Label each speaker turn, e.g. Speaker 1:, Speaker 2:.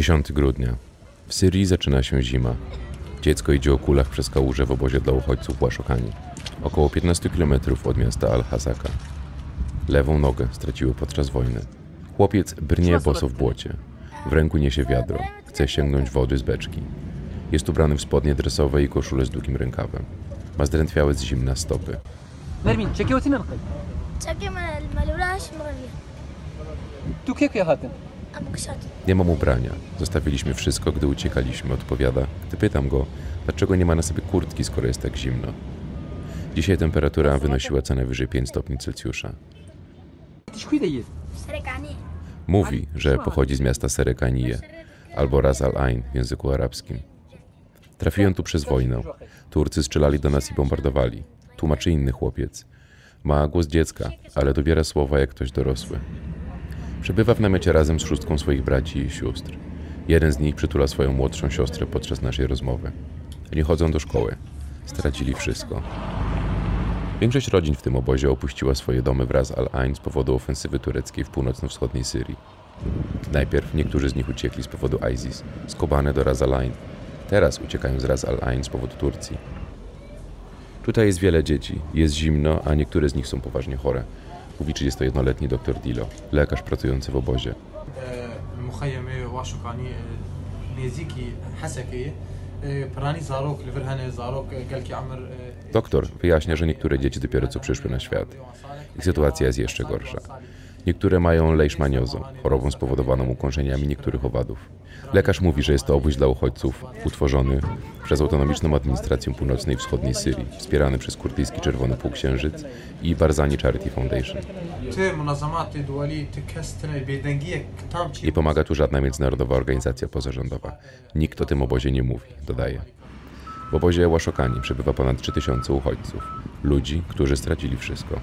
Speaker 1: 10 grudnia. W Syrii zaczyna się zima. Dziecko idzie o kulach przez kałuże w obozie dla uchodźców Łaszokani, około 15 km od miasta Al-Hasaka. Lewą nogę straciło podczas wojny. Chłopiec brnie boso w błocie. W ręku niesie wiadro. Chce sięgnąć wody z beczki. Jest ubrany w spodnie dresowe i koszulę z długim rękawem. Ma zdrętwiałe z zimna stopy.
Speaker 2: Mermin,
Speaker 3: czekaj o tym Tu
Speaker 2: jak ja?
Speaker 1: Nie mam ubrania. Zostawiliśmy wszystko, gdy uciekaliśmy, odpowiada, gdy pytam go, dlaczego nie ma na sobie kurtki, skoro jest tak zimno. Dzisiaj temperatura wynosiła co najwyżej 5 stopni Celsjusza. Mówi, że pochodzi z miasta Serekanije albo Ras Al Ain w języku arabskim. Trafiłem tu przez wojnę. Turcy strzelali do nas i bombardowali. Tłumaczy inny chłopiec. Ma głos dziecka, ale dobiera słowa jak ktoś dorosły. Przebywa w namiocie razem z szóstką swoich braci i sióstr. Jeden z nich przytula swoją młodszą siostrę podczas naszej rozmowy. Nie chodzą do szkoły. Stracili wszystko. Większość rodzin w tym obozie opuściła swoje domy w Ras Al Ain z powodu ofensywy tureckiej w północno-wschodniej Syrii. Najpierw niektórzy z nich uciekli z powodu ISIS, z Kobane do Ras Al Ain. Teraz uciekają z Ras Al Ain z powodu Turcji. Tutaj jest wiele dzieci, jest zimno, a niektóre z nich są poważnie chore mówi 31-letni dr Dilo, lekarz pracujący w obozie. Doktor wyjaśnia, że niektóre dzieci dopiero co przyszły na świat. Ich sytuacja jest jeszcze gorsza. Niektóre mają leishmaniozę, chorobą spowodowaną ukąszeniami niektórych owadów. Lekarz mówi, że jest to obóz dla uchodźców utworzony przez Autonomiczną Administrację Północnej i Wschodniej Syrii, wspierany przez kurdyjski Czerwony Półksiężyc i Barzani Charity Foundation. Nie pomaga tu żadna międzynarodowa organizacja pozarządowa. Nikt o tym obozie nie mówi, dodaje. W obozie Łaszokani przebywa ponad 3000 uchodźców, ludzi, którzy stracili wszystko.